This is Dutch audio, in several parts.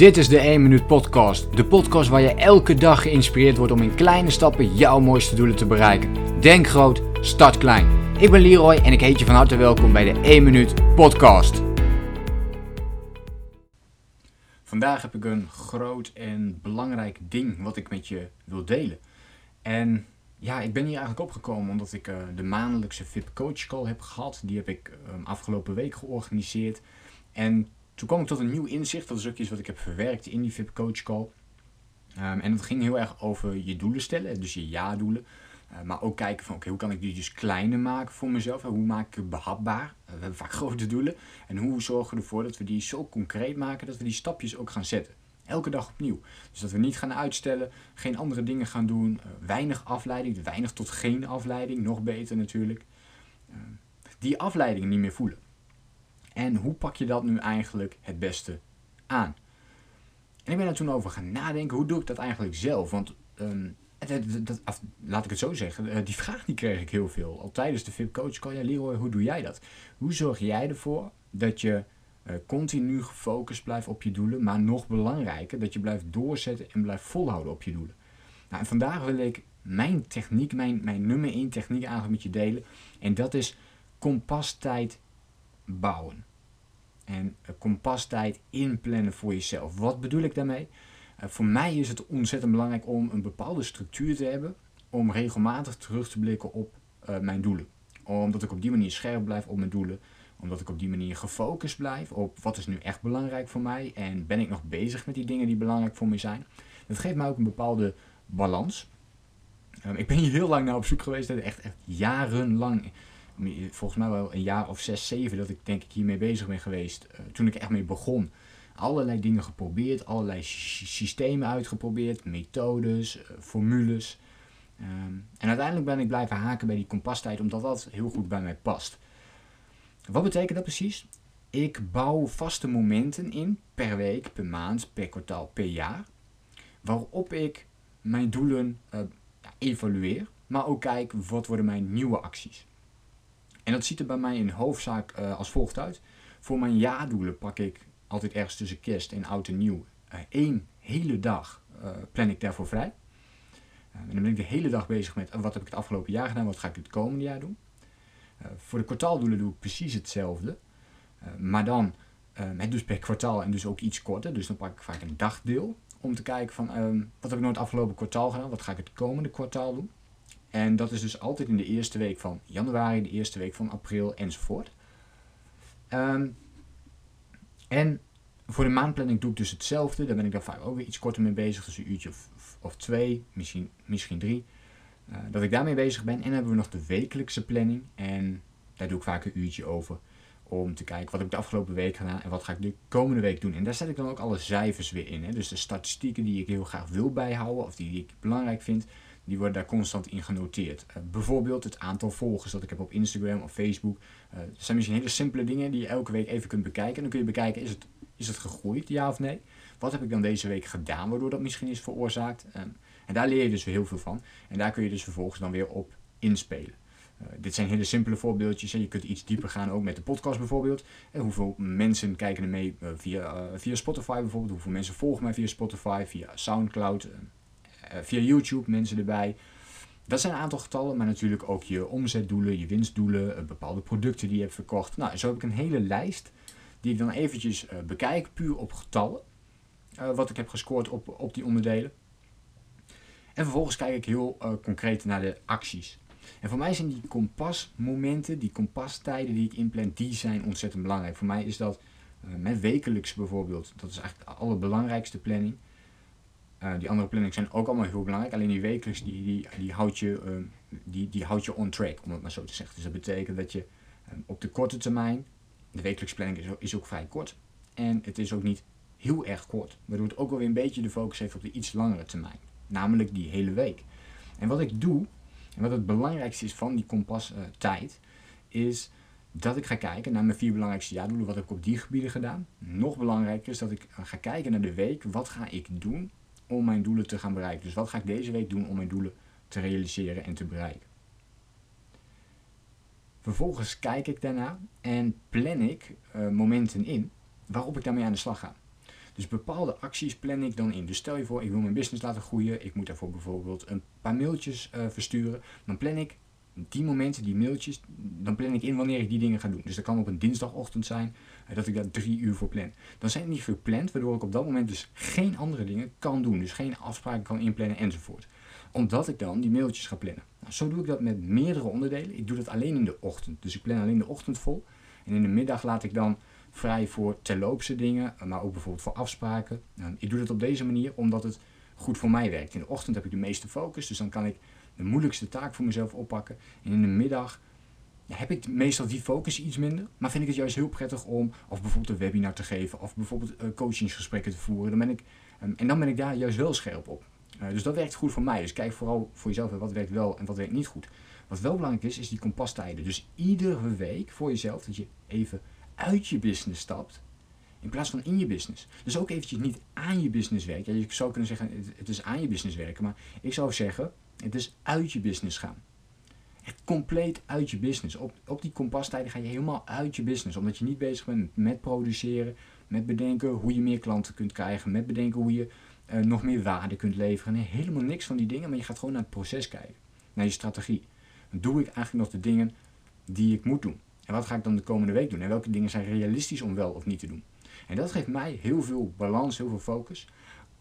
Dit is de 1 Minuut Podcast. De podcast waar je elke dag geïnspireerd wordt om in kleine stappen jouw mooiste doelen te bereiken. Denk groot, start klein. Ik ben Leroy en ik heet je van harte welkom bij de 1 Minuut Podcast. Vandaag heb ik een groot en belangrijk ding wat ik met je wil delen. En ja, ik ben hier eigenlijk opgekomen omdat ik uh, de maandelijkse VIP Coach Call heb gehad. Die heb ik um, afgelopen week georganiseerd. En toen kwam ik tot een nieuw inzicht. Dat is ook iets wat ik heb verwerkt in die VIP Coach Call. Um, en dat ging heel erg over je doelen stellen, dus je ja-doelen. Uh, maar ook kijken van, oké, hoe kan ik die dus kleiner maken voor mezelf? Hoe maak ik het behapbaar? Uh, we hebben vaak grote doelen. En hoe zorgen we ervoor dat we die zo concreet maken dat we die stapjes ook gaan zetten? Elke dag opnieuw. Dus dat we niet gaan uitstellen, geen andere dingen gaan doen, uh, weinig afleiding, weinig tot geen afleiding, nog beter natuurlijk. die afleiding niet meer voelen. En hoe pak je dat nu eigenlijk het beste aan? En ik ben er toen over gaan nadenken, hoe doe ik dat eigenlijk zelf? Want um, dat, laat ik het zo zeggen, eh, die vraag die kreeg ik heel veel. Al tijdens de VIP Coach Call, ja Leroy, hoe doe jij dat? Hoe zorg jij ervoor dat je uh, continu gefocust blijft op je doelen, maar nog belangrijker, dat je blijft doorzetten en blijft volhouden op je doelen? Nou, en vandaag wil ik mijn techniek, mijn, mijn nummer 1 techniek eigenlijk met je delen. En dat is kompastijd bouwen. En kompastijd inplannen voor jezelf. Wat bedoel ik daarmee? Uh, voor mij is het ontzettend belangrijk om een bepaalde structuur te hebben. Om regelmatig terug te blikken op uh, mijn doelen. Omdat ik op die manier scherp blijf op mijn doelen. Omdat ik op die manier gefocust blijf op wat is nu echt belangrijk voor mij. En ben ik nog bezig met die dingen die belangrijk voor mij zijn. Dat geeft mij ook een bepaalde balans. Um, ik ben hier heel lang naar op zoek geweest. Echt, echt jarenlang volgens mij wel een jaar of zes, zeven dat ik denk ik hiermee bezig ben geweest. Uh, toen ik echt mee begon. Allerlei dingen geprobeerd, allerlei systemen uitgeprobeerd, methodes, uh, formules. Um, en uiteindelijk ben ik blijven haken bij die kompastijd, omdat dat heel goed bij mij past. Wat betekent dat precies? Ik bouw vaste momenten in per week, per maand, per kwartaal, per jaar. Waarop ik mijn doelen uh, evalueer, maar ook kijk wat worden mijn nieuwe acties. En dat ziet er bij mij in hoofdzaak uh, als volgt uit. Voor mijn jaardoelen pak ik altijd ergens tussen kerst en oud en nieuw uh, één hele dag uh, plan ik daarvoor vrij. en dan ben ik de hele dag bezig met wat heb ik het afgelopen jaar gedaan, wat ga ik het komende jaar doen. voor de kwartaaldoelen doe ik precies hetzelfde. maar dan het dus per kwartaal en dus ook iets korter. Dus dan pak ik vaak een dagdeel om te kijken van um, wat heb ik nou het afgelopen kwartaal gedaan, wat ga ik het komende kwartaal doen. En dat is dus altijd in de eerste week van januari, de eerste week van april enzovoort. Um, en voor de maandplanning doe ik dus hetzelfde. Daar ben ik dan vaak ook weer iets korter mee bezig. Dus een uurtje of, of twee, misschien, misschien drie. Uh, dat ik daarmee bezig ben. En dan hebben we nog de wekelijkse planning. En daar doe ik vaak een uurtje over. Om te kijken wat ik de afgelopen week gedaan en wat ga ik de komende week doen. En daar zet ik dan ook alle cijfers weer in. Hè. Dus de statistieken die ik heel graag wil bijhouden of die ik belangrijk vind die worden daar constant in genoteerd. Uh, bijvoorbeeld het aantal volgers dat ik heb op Instagram of Facebook. Uh, dat zijn misschien hele simpele dingen die je elke week even kunt bekijken. En dan kun je bekijken, is het, is het gegroeid, ja of nee? Wat heb ik dan deze week gedaan waardoor dat misschien is veroorzaakt? Um, en daar leer je dus heel veel van. En daar kun je dus vervolgens dan weer op inspelen. Uh, dit zijn hele simpele voorbeeldjes. En je kunt iets dieper gaan ook met de podcast bijvoorbeeld. En hoeveel mensen kijken er mee via, via Spotify bijvoorbeeld. Hoeveel mensen volgen mij via Spotify, via Soundcloud. Eh, via YouTube mensen erbij. Dat zijn een aantal getallen, maar natuurlijk ook je omzetdoelen, je winstdoelen, eh, bepaalde producten die je hebt verkocht. Nou, zo heb ik een hele lijst die ik dan eventjes uh, bekijk, puur op getallen. Wat ik heb gescoord op, op die onderdelen. En vervolgens kijk ik heel concreet naar de acties. En voor mij zijn die kompasmomenten, die kompastijden die ik inplan, die zijn ontzettend belangrijk. Voor mij is dat met wekelijks bijvoorbeeld, dat is eigenlijk de allerbelangrijkste planning. Uh, die andere plannings zijn ook allemaal heel belangrijk. Alleen die wekelijks die, die, houdt je, uh, die, die houdt je on track, om het maar zo te zeggen. Dus dat betekent dat je um, op de korte termijn, de wekelijkse planning is, ook vrij kort. En het is ook niet heel erg kort. Waardoor het ook wel weer een beetje de focus heeft op de iets langere termijn. Namelijk die hele week. En wat ik doe, en wat het belangrijkste is van die kompas uh, tijd, is dat ik ga kijken naar mijn vier belangrijkste jaardoelen. Wat heb ik op die gebieden gedaan? Nog belangrijker is dat ik ga kijken naar de week. Wat ga ik doen om mijn doelen te gaan bereiken. Dus wat ga ik deze week doen om mijn doelen te realiseren en te bereiken. Vervolgens kijk ik daarna en plan ik uh, momenten in waarop ik daarmee aan de slag ga. Dus bepaalde acties plan ik dan in. Dus stel je voor, ik wil mijn business laten groeien. Ik moet daarvoor bijvoorbeeld een paar mailtjes uh, versturen. Dan plan ik die momenten, die mailtjes, dan plan ik in wanneer ik die dingen ga doen. Dus dat kan op een dinsdagochtend zijn, uh, dat ik daar drie uur voor plan. Dan zijn die gepland, waardoor ik op dat moment dus geen andere dingen kan doen. Dus geen afspraken kan inplannen enzovoort. Omdat ik dan die mailtjes ga plannen. Nou, zo doe ik dat met meerdere onderdelen. Ik doe dat alleen in de ochtend. Dus ik plan alleen de ochtend vol. En in de middag laat ik dan vrij voor terloopse dingen, maar ook bijvoorbeeld voor afspraken. Nou, ik doe dat op deze manier omdat het goed voor mij werkt. In de ochtend heb ik de meeste focus, dus dan kan ik de moeilijkste taak voor mezelf oppakken. En in de middag heb ik meestal die focus iets minder, maar vind ik het juist heel prettig om of bijvoorbeeld een webinar te geven of bijvoorbeeld uh, coachingsgesprekken te voeren. Dan ben ik, um, en dan ben ik daar juist wel scherp op. Uh, dus dat werkt goed voor mij. Dus kijk vooral voor jezelf wat werkt wel en wat werkt niet goed. Wat wel belangrijk is, is die kompastijden. Dus iedere week voor jezelf dat je even uit je business stapt. In plaats van in je business. Dus ook eventjes niet aan je business werken. Je zou kunnen zeggen, het is aan je business werken. Maar ik zou zeggen, het is uit je business gaan. Echt compleet uit je business. Op, op die kompastijden ga je helemaal uit je business. Omdat je niet bezig bent met produceren. Met bedenken hoe je meer klanten kunt krijgen. Met bedenken hoe je uh, nog meer waarde kunt leveren. Helemaal niks van die dingen. Maar je gaat gewoon naar het proces kijken. Naar je strategie. Doe ik eigenlijk nog de dingen die ik moet doen. En wat ga ik dan de komende week doen? En welke dingen zijn realistisch om wel of niet te doen? En dat geeft mij heel veel balans, heel veel focus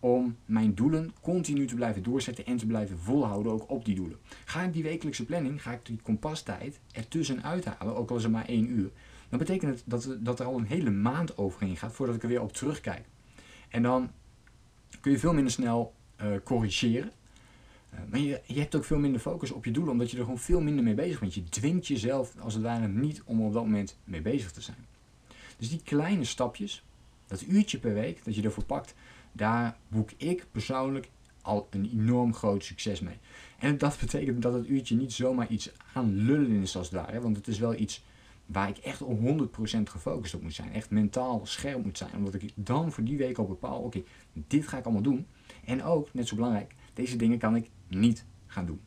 om mijn doelen continu te blijven doorzetten en te blijven volhouden ook op die doelen. Ga ik die wekelijkse planning, ga ik die kompastijd ertussen uithalen, ook al is het maar één uur, dan betekent het dat, dat er al een hele maand overheen gaat voordat ik er weer op terugkijk. En dan kun je veel minder snel uh, corrigeren. Uh, maar je, je hebt ook veel minder focus op je doelen, omdat je er gewoon veel minder mee bezig bent. Je dwingt jezelf als het ware niet om op dat moment mee bezig te zijn. Dus die kleine stapjes, dat uurtje per week dat je ervoor pakt, daar boek ik persoonlijk al een enorm groot succes mee. En dat betekent dat het uurtje niet zomaar iets aan lullen is als ware, want het is wel iets waar ik echt op 100% gefocust op moet zijn. Echt mentaal scherp moet zijn. Omdat ik dan voor die week al bepaal, oké, dit ga ik allemaal doen. En ook, net zo belangrijk, deze dingen kan ik niet gaan doen.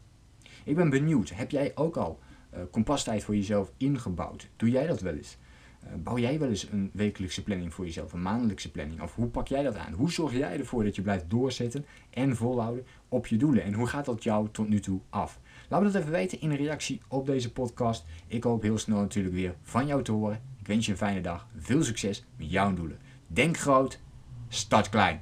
Ik ben benieuwd, heb jij ook al uh, kompastijd voor jezelf ingebouwd? Doe jij dat wel eens? Uh, bouw jij wel eens een wekelijkse planning voor jezelf, een maandelijkse planning? Of hoe pak jij dat aan? Hoe zorg jij ervoor dat je blijft doorzetten en volhouden op je doelen? En hoe gaat dat jou tot nu toe af? Laat me dat even weten in een reactie op deze podcast. Ik hoop heel snel natuurlijk weer van jou te horen. Ik wens je een fijne dag. Veel succes met jouw doelen. Denk groot, start klein.